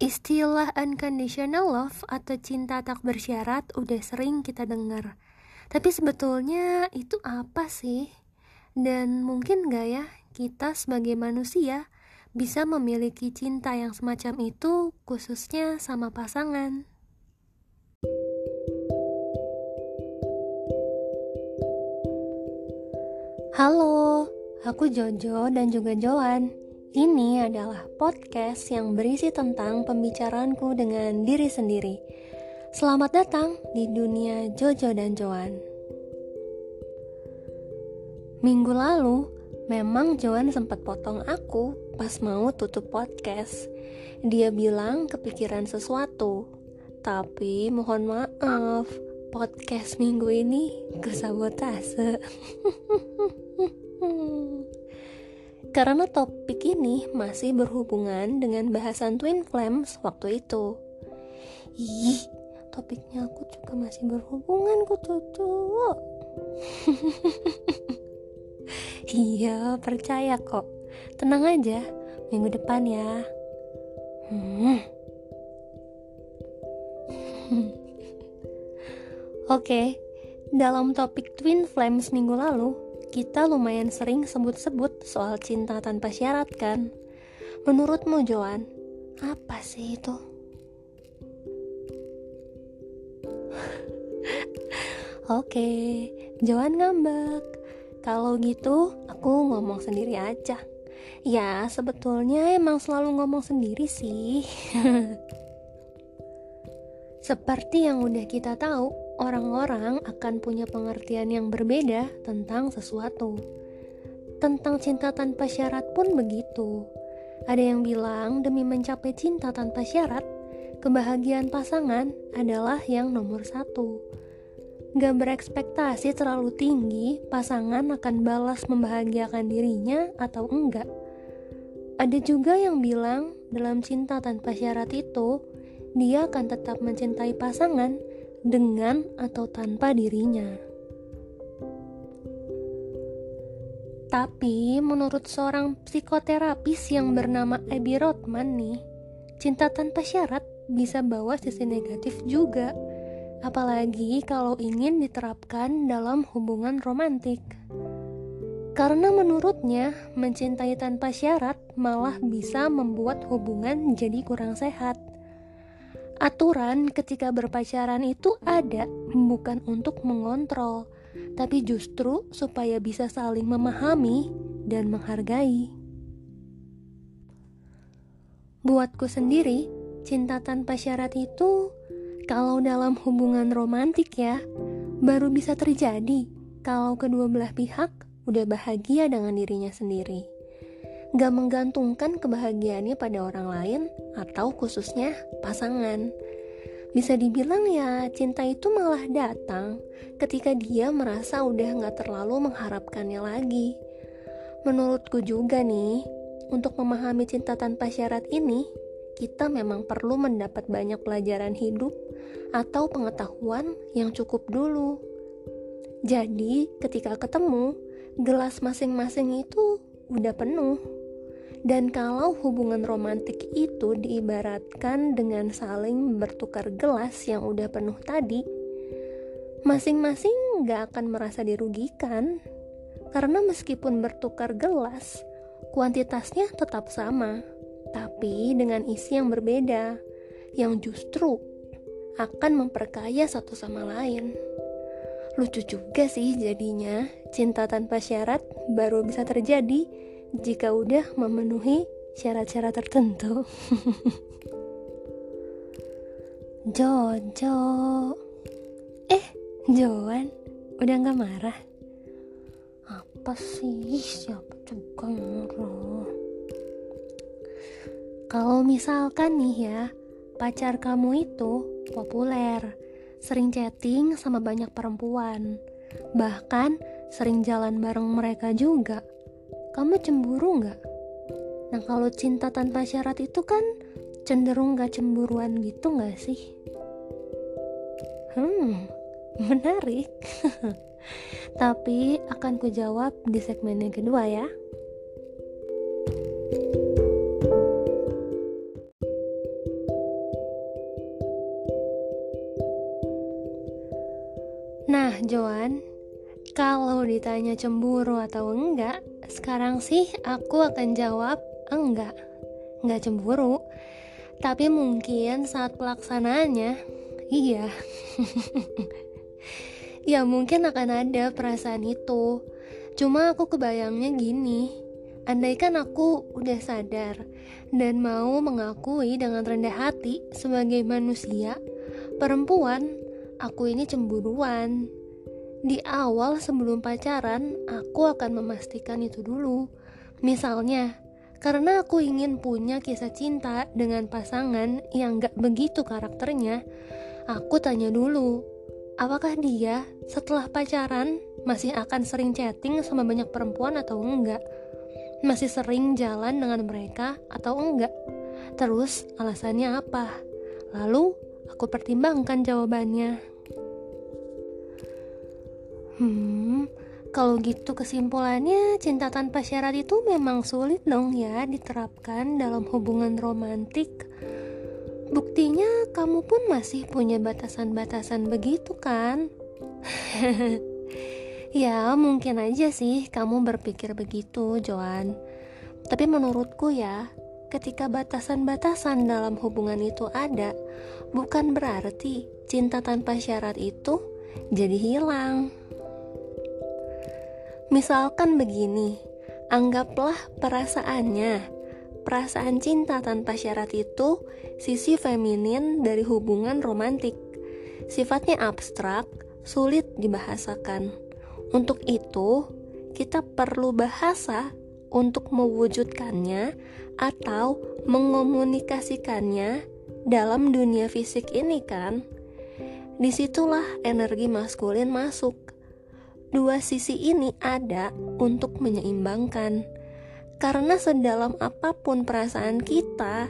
Istilah unconditional love atau cinta tak bersyarat udah sering kita dengar. Tapi sebetulnya itu apa sih? Dan mungkin gak ya kita sebagai manusia bisa memiliki cinta yang semacam itu khususnya sama pasangan? Halo, aku Jojo dan juga Joan. Ini adalah podcast yang berisi tentang pembicaraanku dengan diri sendiri. Selamat datang di dunia Jojo dan Joan. Minggu lalu, memang Joan sempat potong aku pas mau tutup podcast. Dia bilang kepikiran sesuatu, tapi mohon maaf, podcast minggu ini kesabotase. Karena topik ini masih berhubungan dengan bahasan Twin Flames waktu itu. Ih, topiknya aku juga masih berhubungan ku cucu. iya, percaya kok. Tenang aja, minggu depan ya. Hmm. Oke, okay, dalam topik Twin Flames minggu lalu, kita lumayan sering sebut-sebut soal cinta tanpa syarat kan? Menurutmu Joan, apa sih itu? Oke, Joan ngambek. Kalau gitu, aku ngomong sendiri aja. Ya, sebetulnya emang selalu ngomong sendiri sih. Seperti yang udah kita tahu, orang-orang akan punya pengertian yang berbeda tentang sesuatu. Tentang cinta tanpa syarat pun begitu. Ada yang bilang demi mencapai cinta tanpa syarat, kebahagiaan pasangan adalah yang nomor satu. Gak berekspektasi terlalu tinggi, pasangan akan balas membahagiakan dirinya atau enggak. Ada juga yang bilang dalam cinta tanpa syarat itu, dia akan tetap mencintai pasangan dengan atau tanpa dirinya. Tapi menurut seorang psikoterapis yang bernama Abby Rothman nih, cinta tanpa syarat bisa bawa sisi negatif juga. Apalagi kalau ingin diterapkan dalam hubungan romantik. Karena menurutnya, mencintai tanpa syarat malah bisa membuat hubungan jadi kurang sehat. Aturan ketika berpacaran itu ada bukan untuk mengontrol, tapi justru supaya bisa saling memahami dan menghargai. Buatku sendiri, cinta tanpa syarat itu kalau dalam hubungan romantik ya, baru bisa terjadi kalau kedua belah pihak udah bahagia dengan dirinya sendiri gak menggantungkan kebahagiaannya pada orang lain atau khususnya pasangan. Bisa dibilang ya cinta itu malah datang ketika dia merasa udah gak terlalu mengharapkannya lagi. Menurutku juga nih, untuk memahami cinta tanpa syarat ini, kita memang perlu mendapat banyak pelajaran hidup atau pengetahuan yang cukup dulu. Jadi, ketika ketemu, gelas masing-masing itu udah penuh. Dan kalau hubungan romantik itu diibaratkan dengan saling bertukar gelas yang udah penuh tadi, masing-masing gak akan merasa dirugikan. Karena meskipun bertukar gelas, kuantitasnya tetap sama, tapi dengan isi yang berbeda, yang justru akan memperkaya satu sama lain. Lucu juga sih jadinya, cinta tanpa syarat baru bisa terjadi jika udah memenuhi syarat-syarat tertentu. Jojo, eh Joan, udah nggak marah? Apa sih siapa juga yang marah? Kalau misalkan nih ya, pacar kamu itu populer, sering chatting sama banyak perempuan, bahkan sering jalan bareng mereka juga kamu cemburu nggak? Nah kalau cinta tanpa syarat itu kan cenderung gak cemburuan gitu nggak sih? Hmm, menarik. Tapi akan ku jawab di segmen yang kedua ya. Nah, Joan, kalau ditanya cemburu atau enggak, sekarang sih aku akan jawab enggak. Enggak cemburu. Tapi mungkin saat pelaksanaannya, iya. ya mungkin akan ada perasaan itu. Cuma aku kebayangnya gini, andaikan aku udah sadar dan mau mengakui dengan rendah hati sebagai manusia, perempuan, aku ini cemburuan. Di awal sebelum pacaran, aku akan memastikan itu dulu. Misalnya, karena aku ingin punya kisah cinta dengan pasangan yang gak begitu karakternya, aku tanya dulu, apakah dia setelah pacaran masih akan sering chatting sama banyak perempuan atau enggak? Masih sering jalan dengan mereka atau enggak? Terus alasannya apa? Lalu aku pertimbangkan jawabannya. Hmm, kalau gitu kesimpulannya, cinta tanpa syarat itu memang sulit dong ya diterapkan dalam hubungan romantik. Buktinya kamu pun masih punya batasan-batasan begitu kan? ya, mungkin aja sih kamu berpikir begitu, Joan. Tapi menurutku ya, ketika batasan-batasan dalam hubungan itu ada, bukan berarti cinta tanpa syarat itu jadi hilang. Misalkan begini, anggaplah perasaannya. Perasaan cinta tanpa syarat itu sisi feminin dari hubungan romantik. Sifatnya abstrak, sulit dibahasakan. Untuk itu, kita perlu bahasa untuk mewujudkannya atau mengomunikasikannya dalam dunia fisik ini kan. Di situlah energi maskulin masuk dua sisi ini ada untuk menyeimbangkan. Karena sedalam apa pun perasaan kita,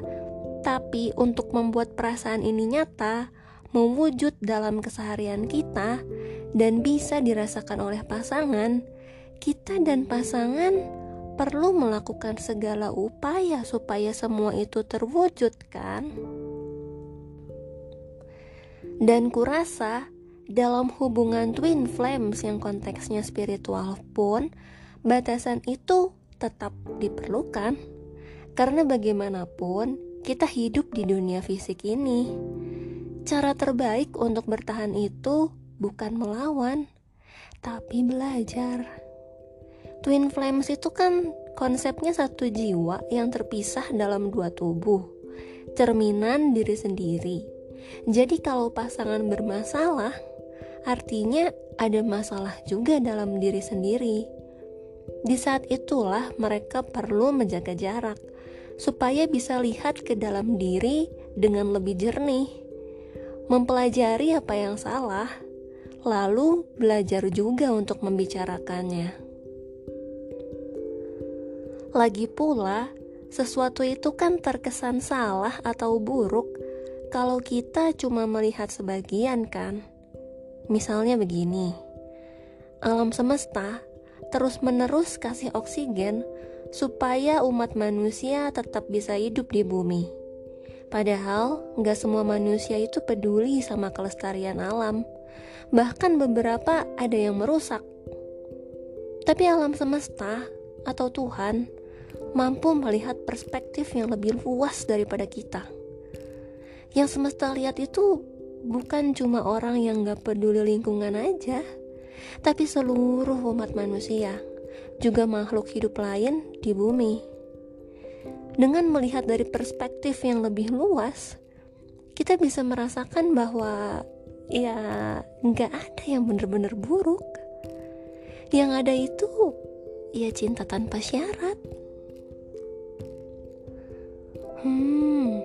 tapi untuk membuat perasaan ini nyata, mewujud dalam keseharian kita, dan bisa dirasakan oleh pasangan, kita dan pasangan perlu melakukan segala upaya supaya semua itu terwujud, kan? Dan kurasa dalam hubungan twin flames yang konteksnya spiritual pun, batasan itu tetap diperlukan. Karena bagaimanapun, kita hidup di dunia fisik ini. Cara terbaik untuk bertahan itu bukan melawan, tapi belajar. Twin flames itu kan konsepnya satu jiwa yang terpisah dalam dua tubuh, cerminan diri sendiri. Jadi kalau pasangan bermasalah, artinya ada masalah juga dalam diri sendiri. Di saat itulah mereka perlu menjaga jarak supaya bisa lihat ke dalam diri dengan lebih jernih, mempelajari apa yang salah, lalu belajar juga untuk membicarakannya. Lagi pula, sesuatu itu kan terkesan salah atau buruk kalau kita cuma melihat sebagian, kan? Misalnya begini, alam semesta terus-menerus kasih oksigen supaya umat manusia tetap bisa hidup di bumi. Padahal nggak semua manusia itu peduli sama kelestarian alam. Bahkan beberapa ada yang merusak. Tapi alam semesta atau Tuhan mampu melihat perspektif yang lebih luas daripada kita. Yang semesta lihat itu bukan cuma orang yang gak peduli lingkungan aja, tapi seluruh umat manusia, juga makhluk hidup lain di bumi. Dengan melihat dari perspektif yang lebih luas, kita bisa merasakan bahwa ya nggak ada yang bener-bener buruk. Yang ada itu ya cinta tanpa syarat. Hmm,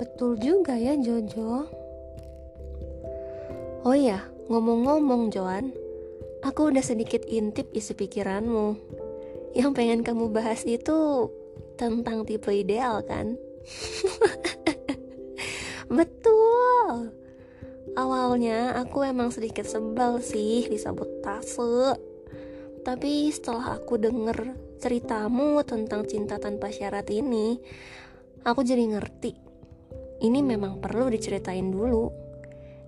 betul juga ya Jojo. Oh iya, ngomong-ngomong Joan, aku udah sedikit intip isi pikiranmu. Yang pengen kamu bahas itu tentang tipe ideal kan? Betul. Awalnya aku emang sedikit sebel sih disabotase. Tapi setelah aku denger ceritamu tentang cinta tanpa syarat ini, aku jadi ngerti. Ini memang perlu diceritain dulu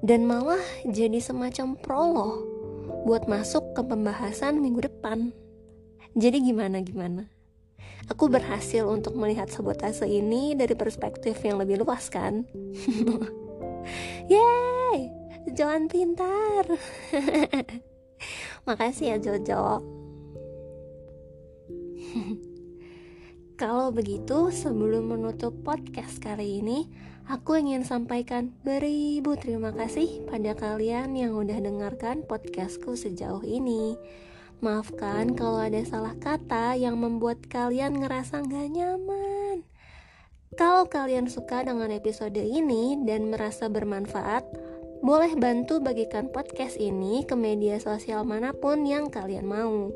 dan malah jadi semacam prolog buat masuk ke pembahasan minggu depan. Jadi gimana gimana? Aku berhasil untuk melihat sabotase ini dari perspektif yang lebih luas kan? Yeay, Joan pintar. Makasih ya Jojo. Kalau begitu, sebelum menutup podcast kali ini, aku ingin sampaikan beribu terima kasih pada kalian yang udah dengarkan podcastku sejauh ini. Maafkan kalau ada salah kata yang membuat kalian ngerasa gak nyaman. Kalau kalian suka dengan episode ini dan merasa bermanfaat, boleh bantu bagikan podcast ini ke media sosial mana pun yang kalian mau.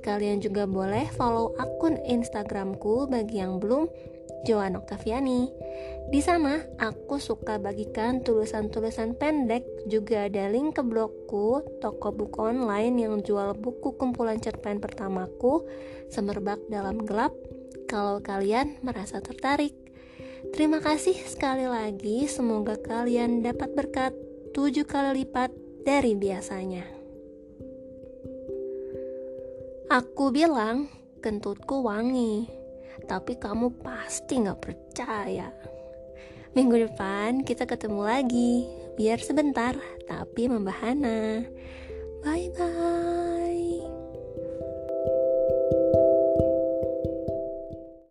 Kalian juga boleh follow akun Instagramku bagi yang belum, Joan Oktaviani. Di sana aku suka bagikan tulisan-tulisan pendek, juga ada link ke blogku, toko buku online yang jual buku kumpulan cerpen pertamaku, Semerbak dalam Gelap. Kalau kalian merasa tertarik, terima kasih sekali lagi. Semoga kalian dapat berkat tujuh kali lipat dari biasanya. Aku bilang kentutku wangi tapi kamu pasti gak percaya. Minggu depan kita ketemu lagi, biar sebentar, tapi membahana. Bye bye.